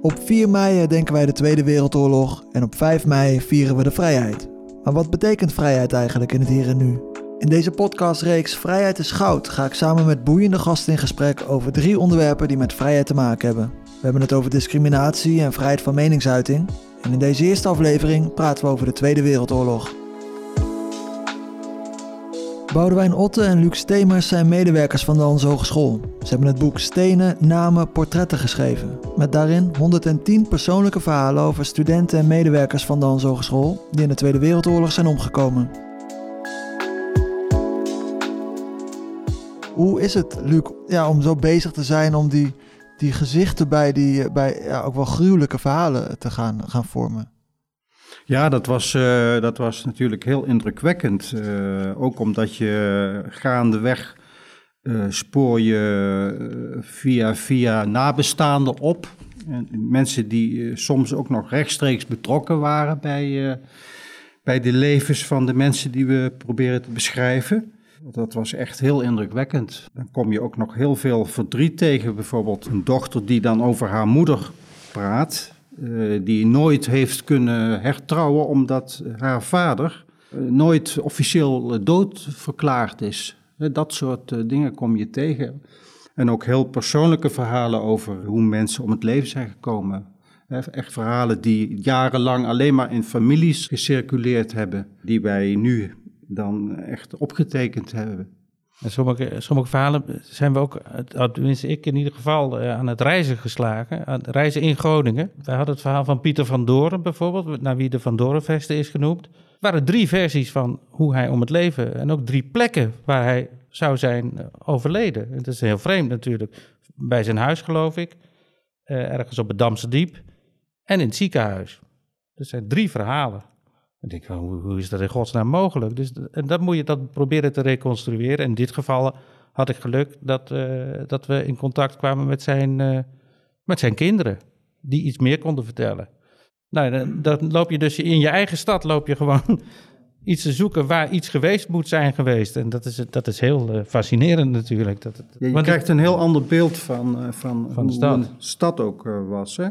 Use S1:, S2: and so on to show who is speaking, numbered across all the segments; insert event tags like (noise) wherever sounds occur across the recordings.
S1: Op 4 mei denken wij de Tweede Wereldoorlog en op 5 mei vieren we de vrijheid. Maar wat betekent vrijheid eigenlijk in het hier en nu? In deze podcastreeks Vrijheid is Goud ga ik samen met boeiende gasten in gesprek over drie onderwerpen die met vrijheid te maken hebben. We hebben het over discriminatie en vrijheid van meningsuiting. En in deze eerste aflevering praten we over de Tweede Wereldoorlog. Boudewijn Otte en Luc Stemers zijn medewerkers van de Hans Hogeschool. Ze hebben het boek Stenen, Namen, Portretten geschreven. Met daarin 110 persoonlijke verhalen over studenten en medewerkers van de Hans Hogeschool die in de Tweede Wereldoorlog zijn omgekomen. Hoe is het, Luc, ja, om zo bezig te zijn om die, die gezichten bij, die, bij ja, ook wel gruwelijke verhalen te gaan, gaan vormen?
S2: Ja, dat was, uh, dat was natuurlijk heel indrukwekkend. Uh, ook omdat je gaandeweg uh, spoor je via, via nabestaanden op. En mensen die soms ook nog rechtstreeks betrokken waren bij, bij de levens van de mensen die we proberen te beschrijven. Dat was echt heel indrukwekkend. Dan kom je ook nog heel veel verdriet tegen. Bijvoorbeeld een dochter die dan over haar moeder praat. Uh, die nooit heeft kunnen hertrouwen omdat haar vader uh, nooit officieel dood verklaard is. Dat soort dingen kom je tegen. En ook heel persoonlijke verhalen over hoe mensen om het leven zijn gekomen. Echt verhalen die jarenlang alleen maar in families gecirculeerd hebben, die wij nu dan echt opgetekend hebben.
S3: En sommige, sommige verhalen zijn we ook, tenminste ik in ieder geval, eh, aan het reizen geslagen. Aan het reizen in Groningen. We hadden het verhaal van Pieter van Doren bijvoorbeeld, naar wie de Van Dorenvesten is genoemd. Er waren drie versies van hoe hij om het leven en ook drie plekken waar hij zou zijn eh, overleden. Het is heel vreemd natuurlijk. Bij zijn huis geloof ik, eh, ergens op het Damse Diep en in het ziekenhuis. Er zijn drie verhalen. Ik denk, hoe, hoe is dat in godsnaam mogelijk? Dus, en dat moet je dat proberen te reconstrueren. In dit geval had ik geluk dat, uh, dat we in contact kwamen met zijn, uh, met zijn kinderen. Die iets meer konden vertellen. Nou, dan, dan, loop je dus in je eigen stad loop je gewoon (laughs) iets te zoeken waar iets geweest moet zijn geweest. En dat is, dat is heel uh, fascinerend natuurlijk. Dat het,
S2: ja, je krijgt een heel ander beeld van, van, van de stad. stad ook was. Hè?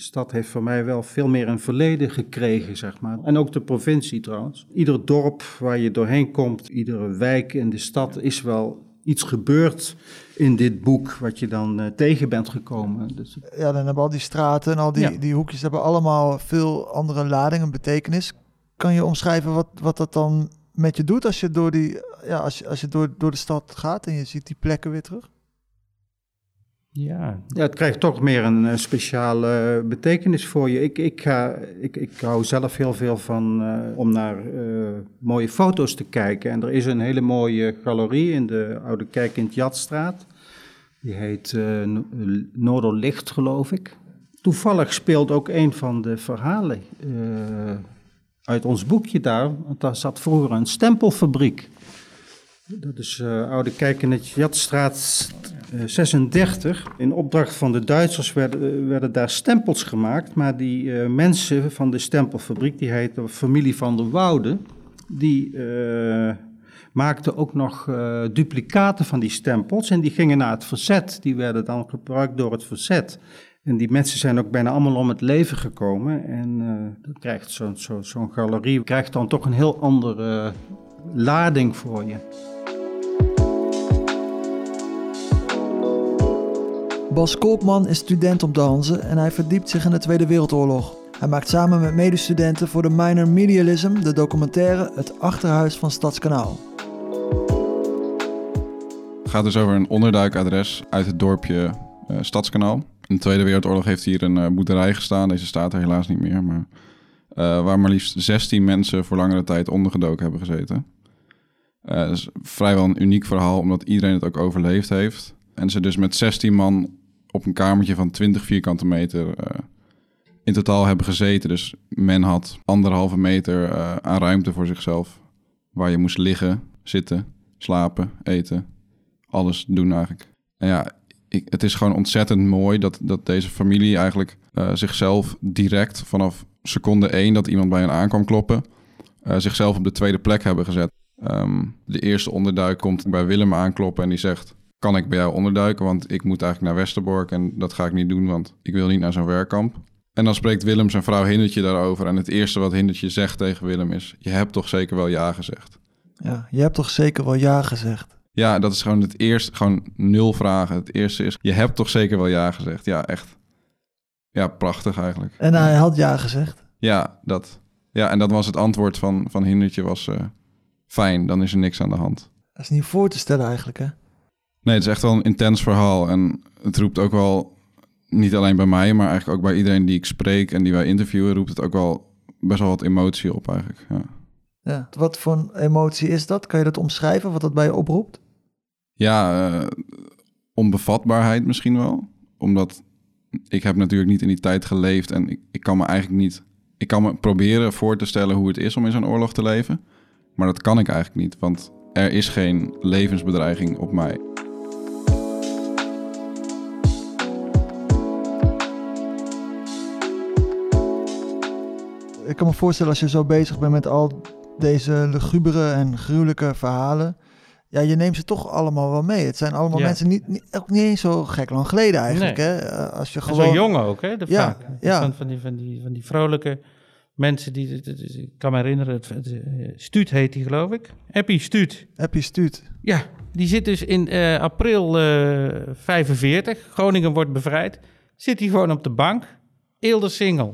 S2: De stad heeft voor mij wel veel meer een verleden gekregen, zeg maar. En ook de provincie trouwens. Ieder dorp waar je doorheen komt, iedere wijk in de stad is wel iets gebeurd in dit boek wat je dan uh, tegen bent gekomen. Dus...
S1: Ja, dan hebben al die straten en al die, ja. die hoekjes hebben allemaal veel andere ladingen, betekenis. Kan je omschrijven wat, wat dat dan met je doet als je door, die, ja, als je, als je door, door de stad gaat en je ziet die plekken weer terug?
S2: Ja. het krijgt toch meer een uh, speciale betekenis voor je. Ik, ik, ga, ik, ik hou zelf heel veel van uh, om naar uh, mooie foto's te kijken. En er is een hele mooie galerie in de Oude Kerk in Jatstraat. Die heet Noorderlicht, geloof ik. Toevallig speelt ook een van de verhalen uit ons boekje daar. Want daar zat vroeger een stempelfabriek. Dat is Oude Kerk in de Jatstraat 36. In opdracht van de Duitsers werden, werden daar stempels gemaakt, maar die uh, mensen van de stempelfabriek, die heette familie van der Woude, die uh, maakten ook nog duplicaten van die stempels en die gingen naar het verzet. Die werden dan gebruikt door het verzet. En die mensen zijn ook bijna allemaal om het leven gekomen. En krijgt zo'n zo, zo galerie krijgt dan toch een heel andere lading voor je.
S1: Bas Kolkman is student op de Hanze en hij verdiept zich in de Tweede Wereldoorlog. Hij maakt samen met medestudenten voor de minor medialism de documentaire Het Achterhuis van Stadskanaal.
S4: Het gaat dus over een onderduikadres uit het dorpje uh, Stadskanaal. In de Tweede Wereldoorlog heeft hier een uh, boerderij gestaan. Deze staat er helaas niet meer. Maar, uh, waar maar liefst 16 mensen voor langere tijd ondergedoken hebben gezeten. dat is vrijwel een uniek verhaal, omdat iedereen het ook overleefd heeft. En ze dus met 16 man op een kamertje van 20 vierkante meter uh, in totaal hebben gezeten. Dus men had anderhalve meter uh, aan ruimte voor zichzelf. Waar je moest liggen, zitten, slapen, eten. Alles doen eigenlijk. En ja, ik, het is gewoon ontzettend mooi dat, dat deze familie eigenlijk uh, zichzelf direct vanaf seconde één dat iemand bij hen aankwam kloppen, zichzelf op de tweede plek hebben gezet. Um, de eerste onderduik komt bij Willem aankloppen en die zegt: kan ik bij jou onderduiken? Want ik moet eigenlijk naar Westerbork en dat ga ik niet doen, want ik wil niet naar zo'n werkkamp. En dan spreekt Willem zijn vrouw Hindertje daarover. En het eerste wat Hindertje zegt tegen Willem is... je hebt toch zeker wel ja gezegd?
S1: Ja, je hebt toch zeker wel ja gezegd?
S4: Ja, dat is gewoon het eerste, gewoon nul vragen. Het eerste is, je hebt toch zeker wel ja gezegd? Ja, echt. Ja, prachtig eigenlijk.
S1: En hij had ja gezegd.
S4: Ja, dat. Ja, en dat was het antwoord van, van Hindertje was eh, fijn, dan is er niks aan de hand.
S1: Dat is niet voor te stellen eigenlijk, hè?
S4: Nee, het is echt wel een intens verhaal. En het roept ook wel, niet alleen bij mij, maar eigenlijk ook bij iedereen die ik spreek en die wij interviewen, roept het ook wel best wel wat emotie op eigenlijk. Ja,
S1: Ja. Wat voor een emotie is dat? Kan je dat omschrijven, wat dat bij je oproept?
S4: ja eh, onbevatbaarheid misschien wel. Omdat ik heb natuurlijk niet in die tijd geleefd en ik, ik kan me eigenlijk niet... Ik kan me proberen voor te stellen hoe het is om in zo'n oorlog te leven. Maar dat kan ik eigenlijk niet, want er is geen levensbedreiging op mij.
S1: Ik kan me voorstellen als je zo bezig bent met al deze lugubere en gruwelijke verhalen. Ja, je neemt ze toch allemaal wel mee. Het zijn allemaal
S3: Ja.
S1: mensen niet, niet, ook niet eens zo gek lang geleden eigenlijk.
S3: Nee.
S1: Hè? Eh, Als je
S3: En
S1: gewoon...
S3: zo jong ook, hè? De
S1: Ja,
S3: vaak.
S1: ja.
S3: Van, van, die, van, die, van die vrolijke mensen die... Ik kan me herinneren, het, eh, Stuut heet die, geloof ik. Eppie Stuut.
S1: Heb je stuut?
S3: Ja, die zit dus in eh, april eh 45. Groningen wordt bevrijd. Zit hij gewoon op de bank. Eelde single.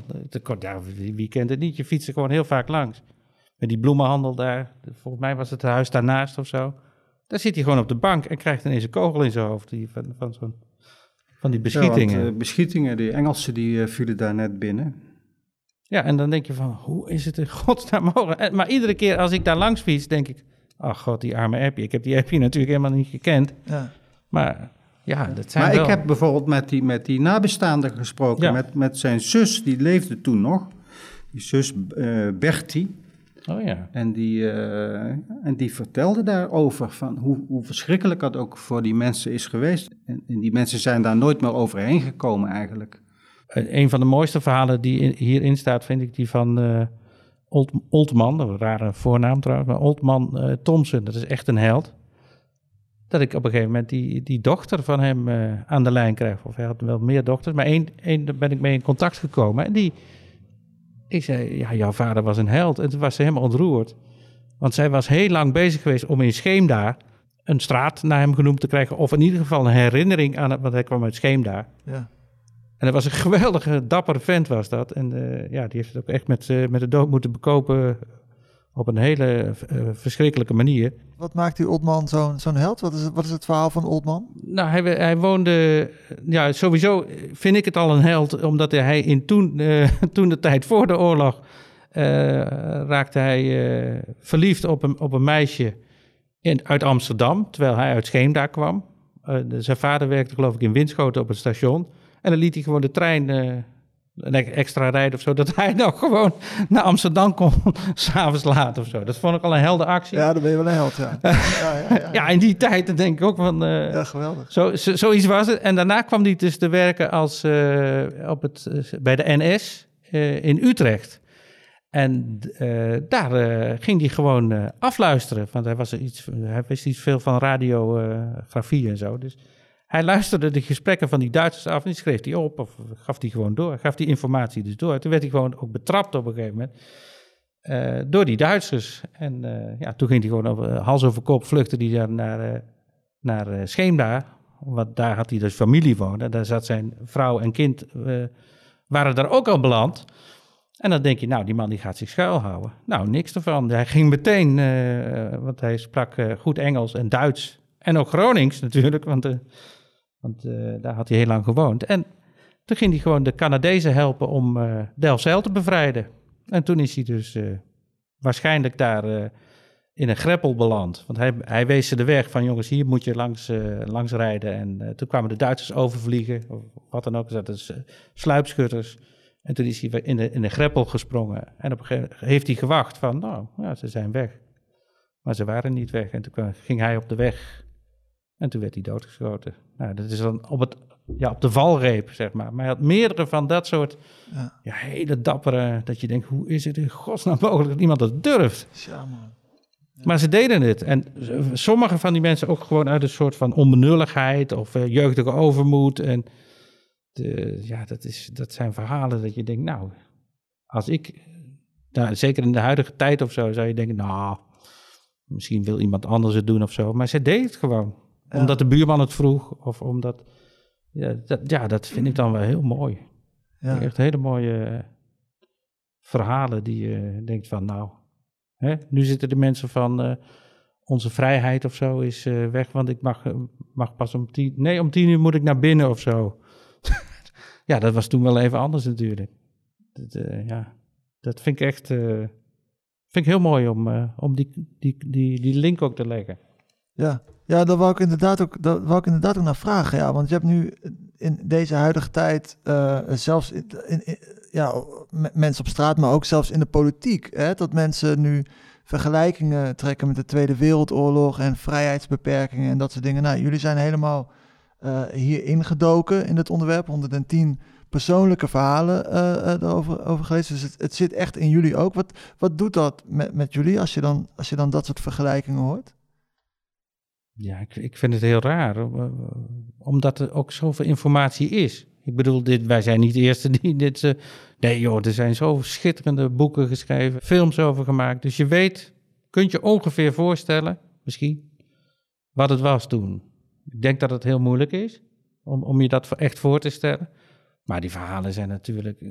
S3: Ja, wie, kent het niet? Je fietst er gewoon heel vaak langs. Met die bloemenhandel daar. Volgens mij was het het huis daarnaast of zo. Daar zit hij gewoon op de bank en krijgt ineens een kogel in zijn hoofd. Die, van, van, zo'n, van die beschietingen.
S2: Ja,
S3: Ja,
S2: want, eh, beschietingen, die Engelsen die eh, vielen daar net binnen.
S3: en dan denk je van, hoe is het in (laughs) godsnaam mogelijk? En- Maar iedere keer als ik daar langs fiets, denk ik... Ach god, die arme Appie. Ik heb die Appie (laughs) natuurlijk helemaal niet gekend.
S1: Ja.
S3: Maar ja, dat zijn
S2: Maar
S3: wel...
S2: ik heb bijvoorbeeld met die, met die nabestaande gesproken,
S3: Ja.
S2: met, met zijn zus, die leefde toen nog. Die zus eh Bertie.
S3: Oh ja.
S2: En die, eh, en die vertelde daarover, van hoe, hoe verschrikkelijk dat ook voor die mensen is geweest. En, en die mensen zijn daar nooit meer overheen gekomen eigenlijk.
S3: Eh, Een van de mooiste verhalen die in- hierin staat, vind ik die van Old, Oldman. Een rare voornaam trouwens, maar Oldman Thompson. Dat is echt een held. Dat ik op een gegeven moment die, die dochter van hem eh, aan de lijn krijg. Of hij had wel meer dochters, maar één, één daar ben ik mee in contact gekomen. En die, ik zei, ja, jouw vader was een held. En toen was ze helemaal ontroerd. Want zij was heel lang bezig geweest om in Scheemda een straat naar hem genoemd te krijgen. Of in ieder geval een herinnering aan het, want hij kwam uit Scheemda.
S1: Ja.
S3: En dat was een (laughs) geweldige, dappere vent was dat. En eh, ja, die heeft het ook echt met, eh, met de dood moeten bekopen op een hele eh, verschrikkelijke manier.
S1: Wat maakt die Oldman zo'n zo'n held? Wat is, het, wat is het verhaal van Oldman?
S3: Nou, hij, hij woonde, ja, sowieso vind ik het al een held, omdat hij in toen, eh, (laughs) toen de tijd voor de oorlog eh, raakte hij verliefd op een, op een meisje in, uit Amsterdam, terwijl hij uit Scheemda kwam. Zijn vader werkte geloof ik in Winschoten op het station. En dan liet hij gewoon de trein een extra rijden of zo, dat hij nog gewoon naar Amsterdam kon, (laughs) s'avonds laat of zo. Dat vond ik al een helde actie. Ja,
S1: Ja, dan ben je wel een held, ja. (laughs) ja, ja, ja.
S3: in die tijd denk ik ook van... eh,
S1: Ja, geweldig.
S3: zo, zo, zoiets was het. En daarna kwam hij dus te werken als, eh, op het, eh, bij de NS in Utrecht. En daar ging hij gewoon afluisteren. Want hij, was er iets, hij wist iets veel van radiografie en zo. Dus hij luisterde de gesprekken van die Duitsers af en die schreef hij op. Of gaf hij gewoon door. Gaf die informatie dus door. Toen werd hij gewoon ook betrapt op een gegeven moment. eh, door die Duitsers. En eh, ja, toen ging hij gewoon over, hals over kop vluchtte hij daar naar, eh, naar eh, Scheemda. Want daar had hij dus familie wonen. Daar zat zijn vrouw en kind, eh, waren daar ook al beland. En dan denk je, nou, die man die gaat zich schuilhouden. Nou, niks ervan. Hij ging meteen, eh, want hij sprak eh, goed Engels en Duits. En ook Gronings natuurlijk, want, eh, want eh, daar had hij heel lang gewoond. En toen ging hij gewoon de Canadezen helpen om eh Delfzijl te bevrijden. En toen is hij dus eh, waarschijnlijk daar in een greppel beland. Want hij, hij wees ze de weg van, jongens, hier moet je langs, langs rijden. En toen kwamen de Duitsers overvliegen, of wat dan ook. Dus, eh, sluipschutters. En toen is hij in de, in de greppel gesprongen. En op een gegeven moment heeft hij gewacht van, nou, ja, ze zijn weg. Maar ze waren niet weg. En toen ging hij op de weg. En toen werd hij doodgeschoten. Nou, dat is dan op, het, ja, op de valreep, zeg maar. Maar hij had meerdere van dat soort
S1: Ja.
S3: ja, hele dappere... Dat je denkt, hoe is het in godsnaam mogelijk dat iemand dat durft?
S1: Man.
S3: Maar ze deden het. En sommige van die mensen ook gewoon uit een soort van onbenulligheid of uh, jeugdige overmoed. En de, ja, dat, is, dat zijn verhalen dat je denkt, nou, als ik, nou, zeker in de huidige tijd of zo, zou je denken, nou, misschien wil iemand anders het doen of zo. Maar ze deed het gewoon. Omdat de buurman het vroeg of omdat, ja dat, ja, dat vind ik dan wel heel mooi. Ja. Echt hele mooie eh, verhalen die je denkt van, nou, hè, nu zitten de mensen van uh, onze vrijheid of zo is uh, weg, want ik mag, mag pas om tien, nee, om tien uur moet ik naar binnen of zo. (laughs) ja, dat was toen wel even anders natuurlijk. Dat, uh, ja, dat vind ik echt vind ik heel mooi om, om die, die, die, die link ook te leggen.
S1: Ja, ja, daar wou ik inderdaad ook, daar wou ik inderdaad ook naar vragen. Ja, want je hebt nu in deze huidige tijd, uh, zelfs in, ja, mensen op straat, maar ook zelfs in de politiek, hè, dat mensen nu vergelijkingen trekken met de Tweede Wereldoorlog en vrijheidsbeperkingen en dat soort dingen. Nou, jullie zijn helemaal uh, hier ingedoken in het onderwerp, 110 persoonlijke verhalen uh, erover over gelezen. Dus het, het, zit echt in jullie ook. Wat, wat doet dat met, met jullie als je, dan, als je dan dat soort vergelijkingen hoort?
S3: Ja, ik, ik vind het heel raar, omdat er ook zoveel informatie is. Ik bedoel, dit, wij zijn niet de eerste die dit... Uh, nee joh, er zijn zo schitterende boeken geschreven, films over gemaakt. Dus je weet, kunt je ongeveer voorstellen, misschien, wat het was toen. Ik denk dat het heel moeilijk is om, om je dat echt voor te stellen. Maar die verhalen zijn natuurlijk...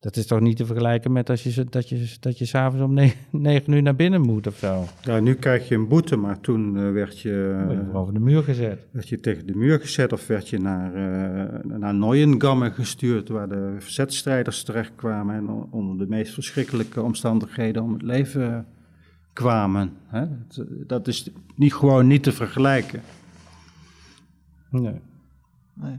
S3: dat is toch niet te vergelijken met als je, dat je, dat je s'avonds om (laughs) negen, uur naar binnen moet of zo.
S2: Ja, nu krijg je een boete, maar toen uh, werd je...
S3: Uh, over de muur gezet.
S2: Werd je tegen de muur gezet of werd je naar, uh, naar Neuengamme gestuurd, waar de verzetstrijders terechtkwamen en onder de meest verschrikkelijke omstandigheden om het leven kwamen. Hè? Dat, dat is niet gewoon niet te vergelijken.
S3: Nee.
S2: nee.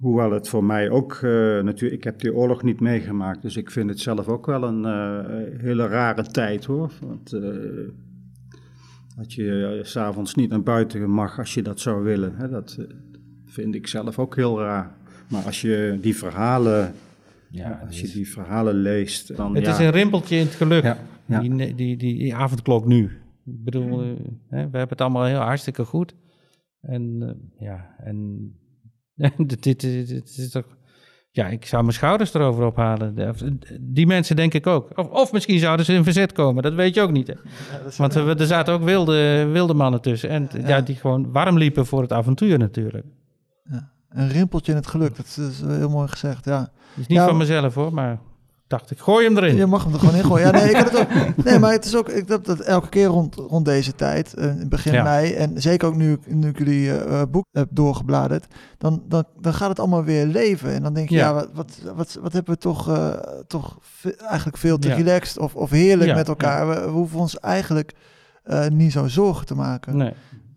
S2: Hoewel het voor mij ook, uh, natuurlijk, ik heb die oorlog niet meegemaakt, dus ik vind het zelf ook wel een uh, hele rare tijd hoor. Want uh, dat je s s'avonds niet naar buiten mag als je dat zou willen, hè, dat vind ik zelf ook heel raar. Maar als je die verhalen, ja, als je die verhalen leest, dan
S3: Het
S2: ja.
S3: is een rimpeltje in het geluk, ja, ja. Die, die, die, die, avondklok nu. Ik bedoel, hè, we hebben het allemaal heel hartstikke goed. En ja, en (laughs) dit, dit, dit, is toch... Ja, ik zou mijn schouders erover ophalen. Die mensen denk ik ook. Of, of misschien zouden ze in verzet komen, dat weet je ook niet. Hè? (laughs) Ja, Want er, er zaten ook wilde, wilde mannen tussen. En ja. ja. die gewoon warm liepen voor het avontuur natuurlijk.
S1: Ja. Een rimpeltje in het geluk, dat is heel mooi gezegd, ja.
S3: Dat is niet van mezelf hoor, maar dacht ik, gooi hem erin.
S1: Je mag hem er gewoon in gooien. Ja, nee, ik had het ook, (laughs) nee maar het is ook, ik heb dat elke keer rond, rond deze tijd, uh, begin ja. mei, en zeker ook nu, nu ik jullie uh, boek heb doorgebladerd, dan, dan, dan gaat het allemaal weer leven. En dan denk je, ja, ja wat, wat, wat, wat hebben we toch, uh, toch eigenlijk veel te ja. relaxed of, of heerlijk met elkaar. We, we, hoeven ons eigenlijk niet zo zorgen te maken.
S3: Nee.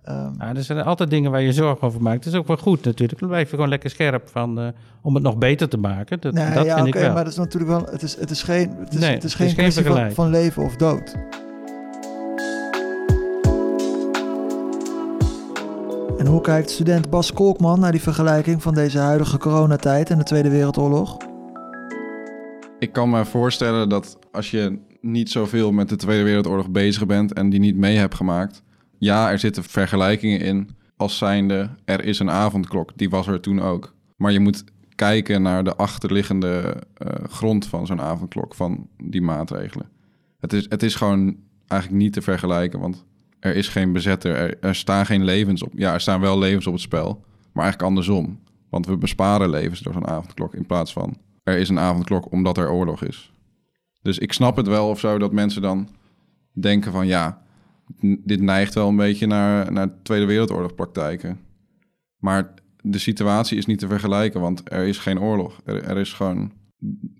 S3: Um, ja, er zijn altijd dingen waar je zorgen over maakt. Dat is ook wel goed natuurlijk. Dan blijf je gewoon lekker scherp van, uh, om het nog beter te maken. Dat,
S1: nee,
S3: dat
S1: ja,
S3: vind okay, ik wel.
S1: Maar dat is natuurlijk wel, het is, het is geen, het is, nee, het is geen, het is geen van, van, leven of dood. En hoe kijkt student Bas Kolkman naar die vergelijking van deze huidige coronatijd en de Tweede Wereldoorlog?
S4: Ik kan me voorstellen dat als je niet zoveel met de Tweede Wereldoorlog bezig bent en die niet mee hebt gemaakt, ja, er zitten vergelijkingen in als zijnde er is een avondklok, die was er toen ook. Maar je moet kijken naar de achterliggende uh, grond van zo'n avondklok, van die maatregelen. Het is, het is gewoon eigenlijk niet te vergelijken, want er is geen bezetter, er, er staan geen levens op. Ja, er staan wel levens op het spel, maar eigenlijk andersom. Want we besparen levens door zo'n avondklok in plaats van er is een avondklok omdat er oorlog is. Dus ik snap het wel of zo dat mensen dan denken van ja, dit neigt wel een beetje naar, naar Tweede Wereldoorlog praktijken. Maar de situatie is niet te vergelijken, want er is geen oorlog. Er, is gewoon...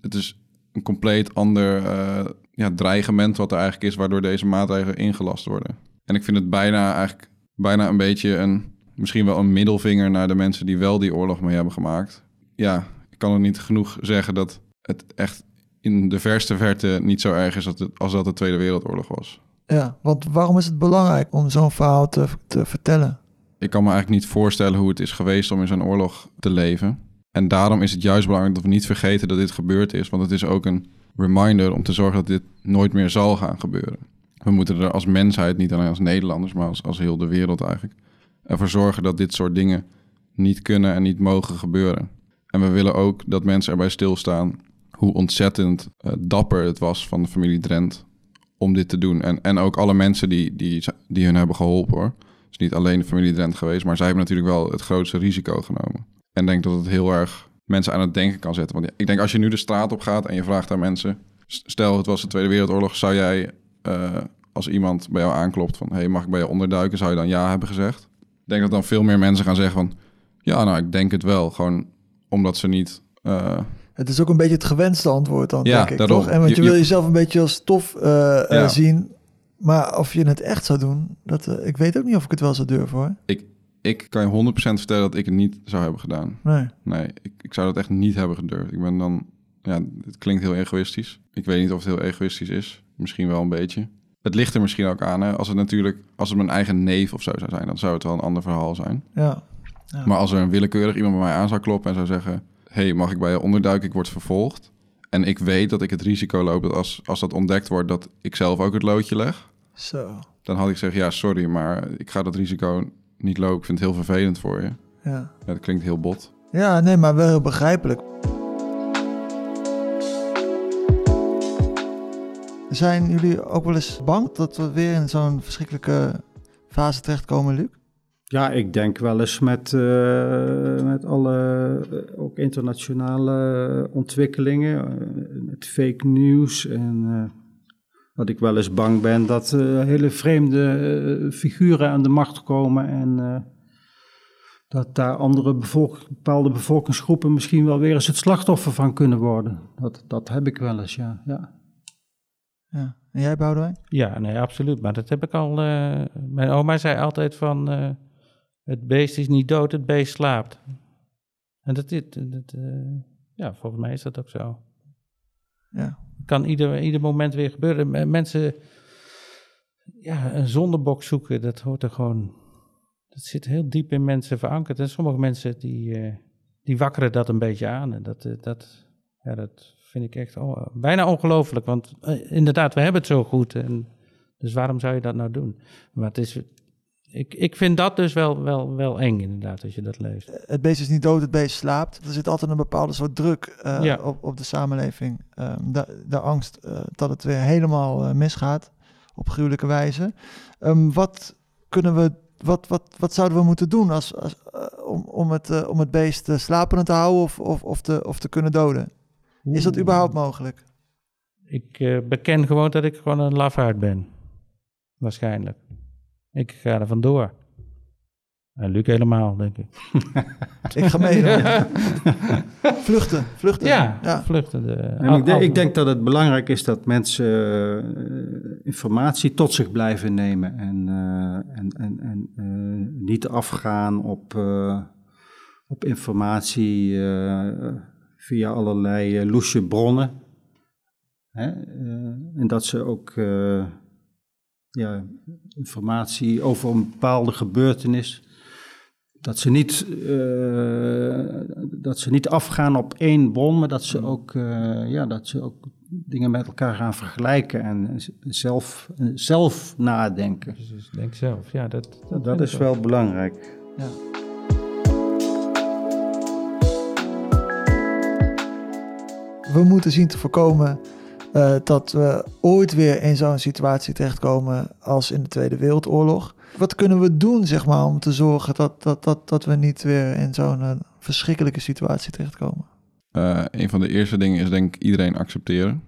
S4: Het is een compleet ander uh, ja, dreigement wat er eigenlijk is... waardoor deze maatregelen ingelast worden. En ik vind het bijna eigenlijk bijna een beetje een... misschien wel een middelvinger naar de mensen die wel die oorlog mee hebben gemaakt. Ja, ik kan er niet genoeg zeggen dat het echt in de verste verte niet zo erg is als dat de Tweede Wereldoorlog was.
S1: Ja, want waarom is het belangrijk om zo'n verhaal te, te vertellen?
S4: Ik kan me eigenlijk niet voorstellen hoe het is geweest om in zo'n oorlog te leven. En daarom is het juist belangrijk dat we niet vergeten dat dit gebeurd is. Want het is ook een reminder om te zorgen dat dit nooit meer zal gaan gebeuren. we moeten er als mensheid, niet alleen als Nederlanders, maar als, als heel de wereld eigenlijk, ervoor zorgen dat dit soort dingen niet kunnen en niet mogen gebeuren. En we willen ook dat mensen erbij stilstaan hoe ontzettend uh, dapper het was van de familie Drent om dit te doen. En, en ook alle mensen die, die, die hun hebben geholpen hoor. Het is niet alleen de familie Drent geweest, maar zij hebben natuurlijk wel het grootste risico genomen. En denk dat het heel erg mensen aan het denken kan zetten. Want ik denk als je nu de straat op gaat en je vraagt aan mensen... Stel, het was de Tweede Wereldoorlog, zou jij uh, als iemand bij jou aanklopt van... hey, mag ik bij je onderduiken? Zou je dan ja hebben gezegd? Ik denk dat dan veel meer mensen gaan zeggen van... ja, nou, ik denk het wel. Gewoon omdat ze niet... Uh,
S1: het is ook een beetje het gewenste antwoord dan,
S4: ja,
S1: denk ik,
S4: daarom.
S1: toch? En want je,
S4: Je-
S1: wil
S4: je-
S1: jezelf een beetje als tof eh, eh, zien. Maar of je het echt zou doen, dat, eh, ik weet ook niet of ik het wel zou durven, hoor.
S4: ik kan je 100% vertellen dat ik het niet zou hebben gedaan.
S1: Nee.
S4: Nee, ik, ik zou dat echt niet hebben gedurfd. Ik ben dan... Ja, het klinkt heel egoïstisch. Ik weet niet of het heel egoïstisch is. Misschien wel een beetje. Het ligt er misschien ook aan. Hè? Als het natuurlijk... Als het mijn eigen neef of zo zou zijn... dan zou het wel een ander verhaal zijn.
S1: Ja. Ja.
S4: Maar als er een willekeurig iemand bij mij aan zou kloppen... en zou zeggen... hey, mag ik bij je onderduiken? Ik word vervolgd. En ik weet dat ik het risico loop... dat als, als dat ontdekt wordt... dat ik zelf ook het loodje leg...
S1: Zo.
S4: dan had ik gezegd... ja, sorry, maar ik ga dat risico niet lopen. Ik vind het heel vervelend voor je.
S1: Ja.
S4: Ja, dat klinkt heel bot.
S1: Ja, nee, maar wel heel begrijpelijk. Zijn jullie ook wel eens bang dat we weer in zo'n verschrikkelijke fase terechtkomen, Luc?
S2: Ja, ik denk wel eens met, eh, met alle eh, ook internationale ontwikkelingen, eh, met fake news en eh, dat ik wel eens bang ben dat eh, hele vreemde figuren aan de macht komen en eh, dat daar andere bevolk, bepaalde bevolkingsgroepen misschien wel weer eens het slachtoffer van kunnen worden. Dat, dat heb ik wel eens, ja. ja.
S1: Ja. En jij, Boudewijn?
S3: Ja, nee, absoluut. Maar dat heb ik al. eh, mijn oma zei altijd van. Het beest is niet dood, het beest slaapt. En dat, dit, dat, eh, ja, volgens mij is dat ook zo.
S1: Ja.
S3: kan ieder, ieder moment weer gebeuren. Mensen, ja, een zondebok zoeken, dat hoort er gewoon. Dat zit heel diep in mensen verankerd. En sommige mensen die, eh, die wakkeren dat een beetje aan. En dat, eh, dat, ja, dat vind ik echt oh, bijna ongelooflijk. Want inderdaad, we hebben het zo goed. En, dus waarom zou je dat nou doen? Maar het is. Ik, ik vind dat dus wel, wel, wel eng, inderdaad, als je dat leest.
S1: Het beest is niet dood, het beest slaapt. Er zit altijd een bepaalde soort druk eh,
S3: Ja.
S1: op, op de samenleving. Ehm, de, de angst eh, dat het weer helemaal eh, misgaat op gruwelijke wijze. Ehm, wat kunnen we, wat, wat, wat zouden we moeten doen als, als, eh, om, om, het, eh, om het beest uh, slapende te houden of, of, of, te, of te kunnen doden? Is dat überhaupt mogelijk?
S3: Ik eh, beken gewoon dat ik gewoon een lafaard ben. Waarschijnlijk. Ik ga er vandoor. En Luc helemaal, denk ik. (laughs)
S1: Ik ga mee. dan. (laughs) vluchten, vluchten.
S3: Ja,
S1: ja.
S3: vluchtende.
S2: En ik, denk, ik denk dat het belangrijk is dat mensen eh, informatie tot zich blijven nemen en, eh, en, en, en eh, niet afgaan op, eh, op informatie eh, via allerlei uh, loesje bronnen. Hè? Uh, en dat ze ook uh, ja, informatie over een bepaalde gebeurtenis dat ze niet, uh, dat ze niet afgaan op één bron, maar dat ze ook, uh, ja, dat ze ook dingen met elkaar gaan vergelijken en zelf, zelf nadenken.
S3: Dus denk zelf, ja, dat,
S2: dat, dat is wel belangrijk.
S1: Ja. We moeten zien te voorkomen uh, dat we ooit weer in zo'n situatie terechtkomen als in de Tweede Wereldoorlog. Wat kunnen we doen, zeg maar, om te zorgen dat, dat, dat, dat we niet weer in zo'n uh, verschrikkelijke situatie terechtkomen?
S4: Uh, een van de eerste dingen is denk ik iedereen accepteren.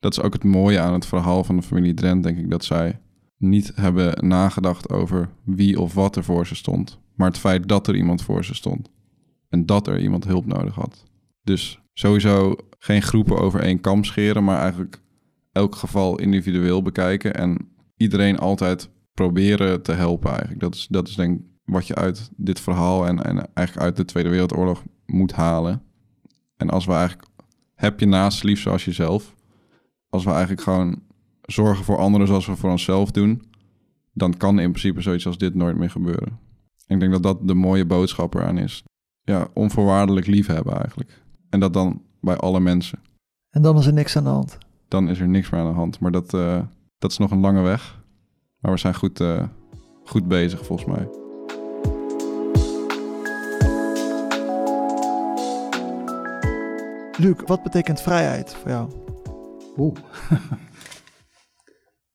S4: Dat is ook het mooie aan het verhaal van de familie Drent, denk ik, dat zij niet hebben nagedacht over wie of wat er voor ze stond. Maar het feit dat er iemand voor ze stond. En dat er iemand hulp nodig had. Dus sowieso geen groepen over één kam scheren, maar eigenlijk elk geval individueel bekijken. En iedereen altijd proberen te helpen eigenlijk. Dat is, dat is denk ik wat je uit dit verhaal en, en eigenlijk uit de Tweede Wereldoorlog moet halen. En als we eigenlijk, heb je naast lief zoals jezelf. Als we eigenlijk gewoon zorgen voor anderen zoals we voor onszelf doen, dan kan in principe zoiets als dit nooit meer gebeuren. En ik denk dat dat de mooie boodschap eraan is. Ja, onvoorwaardelijk lief hebben eigenlijk. En dat dan bij alle mensen.
S1: En dan is er niks aan de hand.
S4: Dan is er niks meer aan de hand. Maar dat, uh, dat is nog een lange weg. Maar we zijn goed, uh, goed bezig volgens mij.
S1: Luc, wat betekent vrijheid voor jou?
S2: Oeh. (laughs)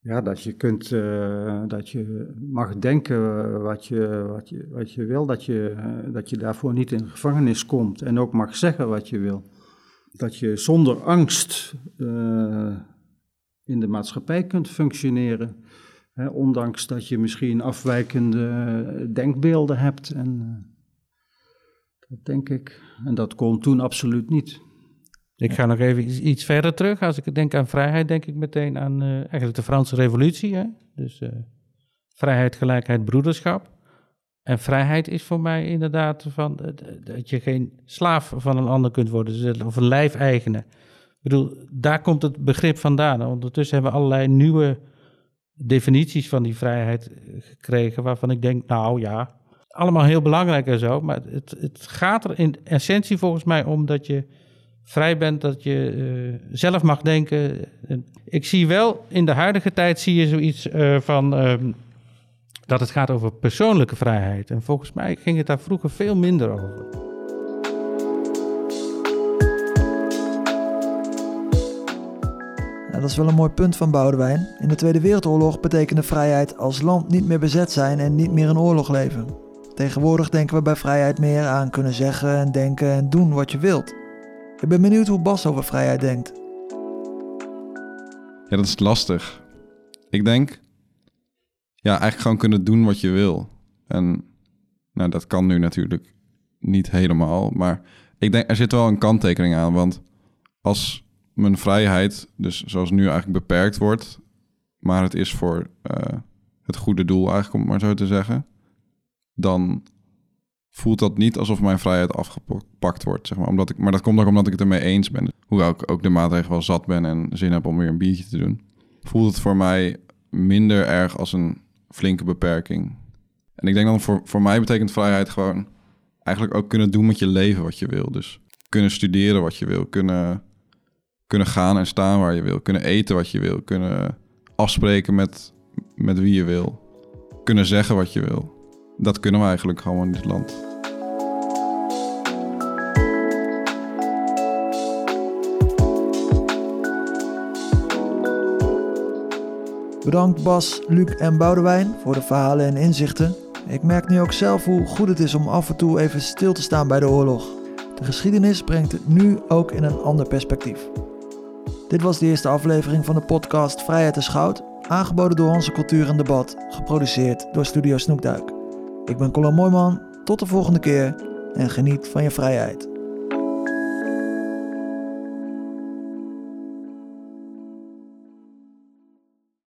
S2: ja, dat je kunt, uh, dat je mag denken wat je, wat je, wat je wil, dat je, uh, dat je daarvoor niet in de gevangenis komt en ook mag zeggen wat je wil. Dat je zonder angst in de maatschappij kunt functioneren, hè, ondanks dat je misschien afwijkende denkbeelden hebt. En dat denk ik, en dat kon toen absoluut niet.
S3: Ik ga nog even iets verder terug. Als ik denk aan vrijheid, denk ik meteen aan uh, eigenlijk de Franse Revolutie. Hè? Dus uh, vrijheid, gelijkheid, broederschap. En vrijheid is voor mij inderdaad van, dat je geen slaaf van een ander kunt worden, dus, of een lijfeigene. Ik bedoel, daar komt het begrip vandaan. Ondertussen hebben we allerlei nieuwe definities van die vrijheid gekregen, waarvan ik denk, nou ja, allemaal heel belangrijk en zo. Maar het, het gaat er in essentie volgens mij om dat je vrij bent, dat je uh, zelf mag denken. Ik zie wel, in de huidige tijd zie je zoiets uh, van uh, dat het gaat over persoonlijke vrijheid. En volgens mij ging het daar vroeger veel minder over.
S1: Dat is wel een mooi punt van Boudewijn. In de Tweede Wereldoorlog betekende vrijheid als land niet meer bezet zijn en niet meer in oorlog leven. Tegenwoordig denken we bij vrijheid meer aan kunnen zeggen en denken en doen wat je wilt. Ik ben benieuwd hoe Bas over vrijheid denkt.
S4: Ja, dat is lastig. Ik denk, ja, eigenlijk gewoon kunnen doen wat je wil. En nou, dat kan nu natuurlijk niet helemaal. Maar ik denk, er zit wel een kanttekening aan. Want als mijn vrijheid, dus zoals nu eigenlijk beperkt wordt, maar het is voor uh, het goede doel eigenlijk, om het maar zo te zeggen, dan voelt dat niet alsof mijn vrijheid afgepakt wordt. Zeg maar. Omdat ik, maar dat komt ook omdat ik het ermee eens ben. Hoewel ik ook de maatregelen wel zat ben en zin heb om weer een biertje te doen, voelt het voor mij minder erg als een flinke beperking. En ik denk dan voor, voor mij betekent vrijheid gewoon eigenlijk ook kunnen doen met je leven wat je wil. Dus kunnen studeren wat je wil, kunnen, kunnen gaan en staan waar je wil, kunnen eten wat je wil, kunnen afspreken met, met wie je wil, kunnen zeggen wat je wil. Dat kunnen we eigenlijk gewoon in dit land.
S1: Bedankt Bas, Luc en Boudewijn voor de verhalen en inzichten. Ik merk nu ook zelf hoe goed het is om af en toe even stil te staan bij de oorlog. De geschiedenis brengt het nu ook in een ander perspectief. Dit was de eerste aflevering van de podcast Vrijheid is Goud, aangeboden door Onze Cultuur en Debat, geproduceerd door Studio Snoekduik. Ik ben Colin Mooiman, tot de volgende keer en geniet van je vrijheid.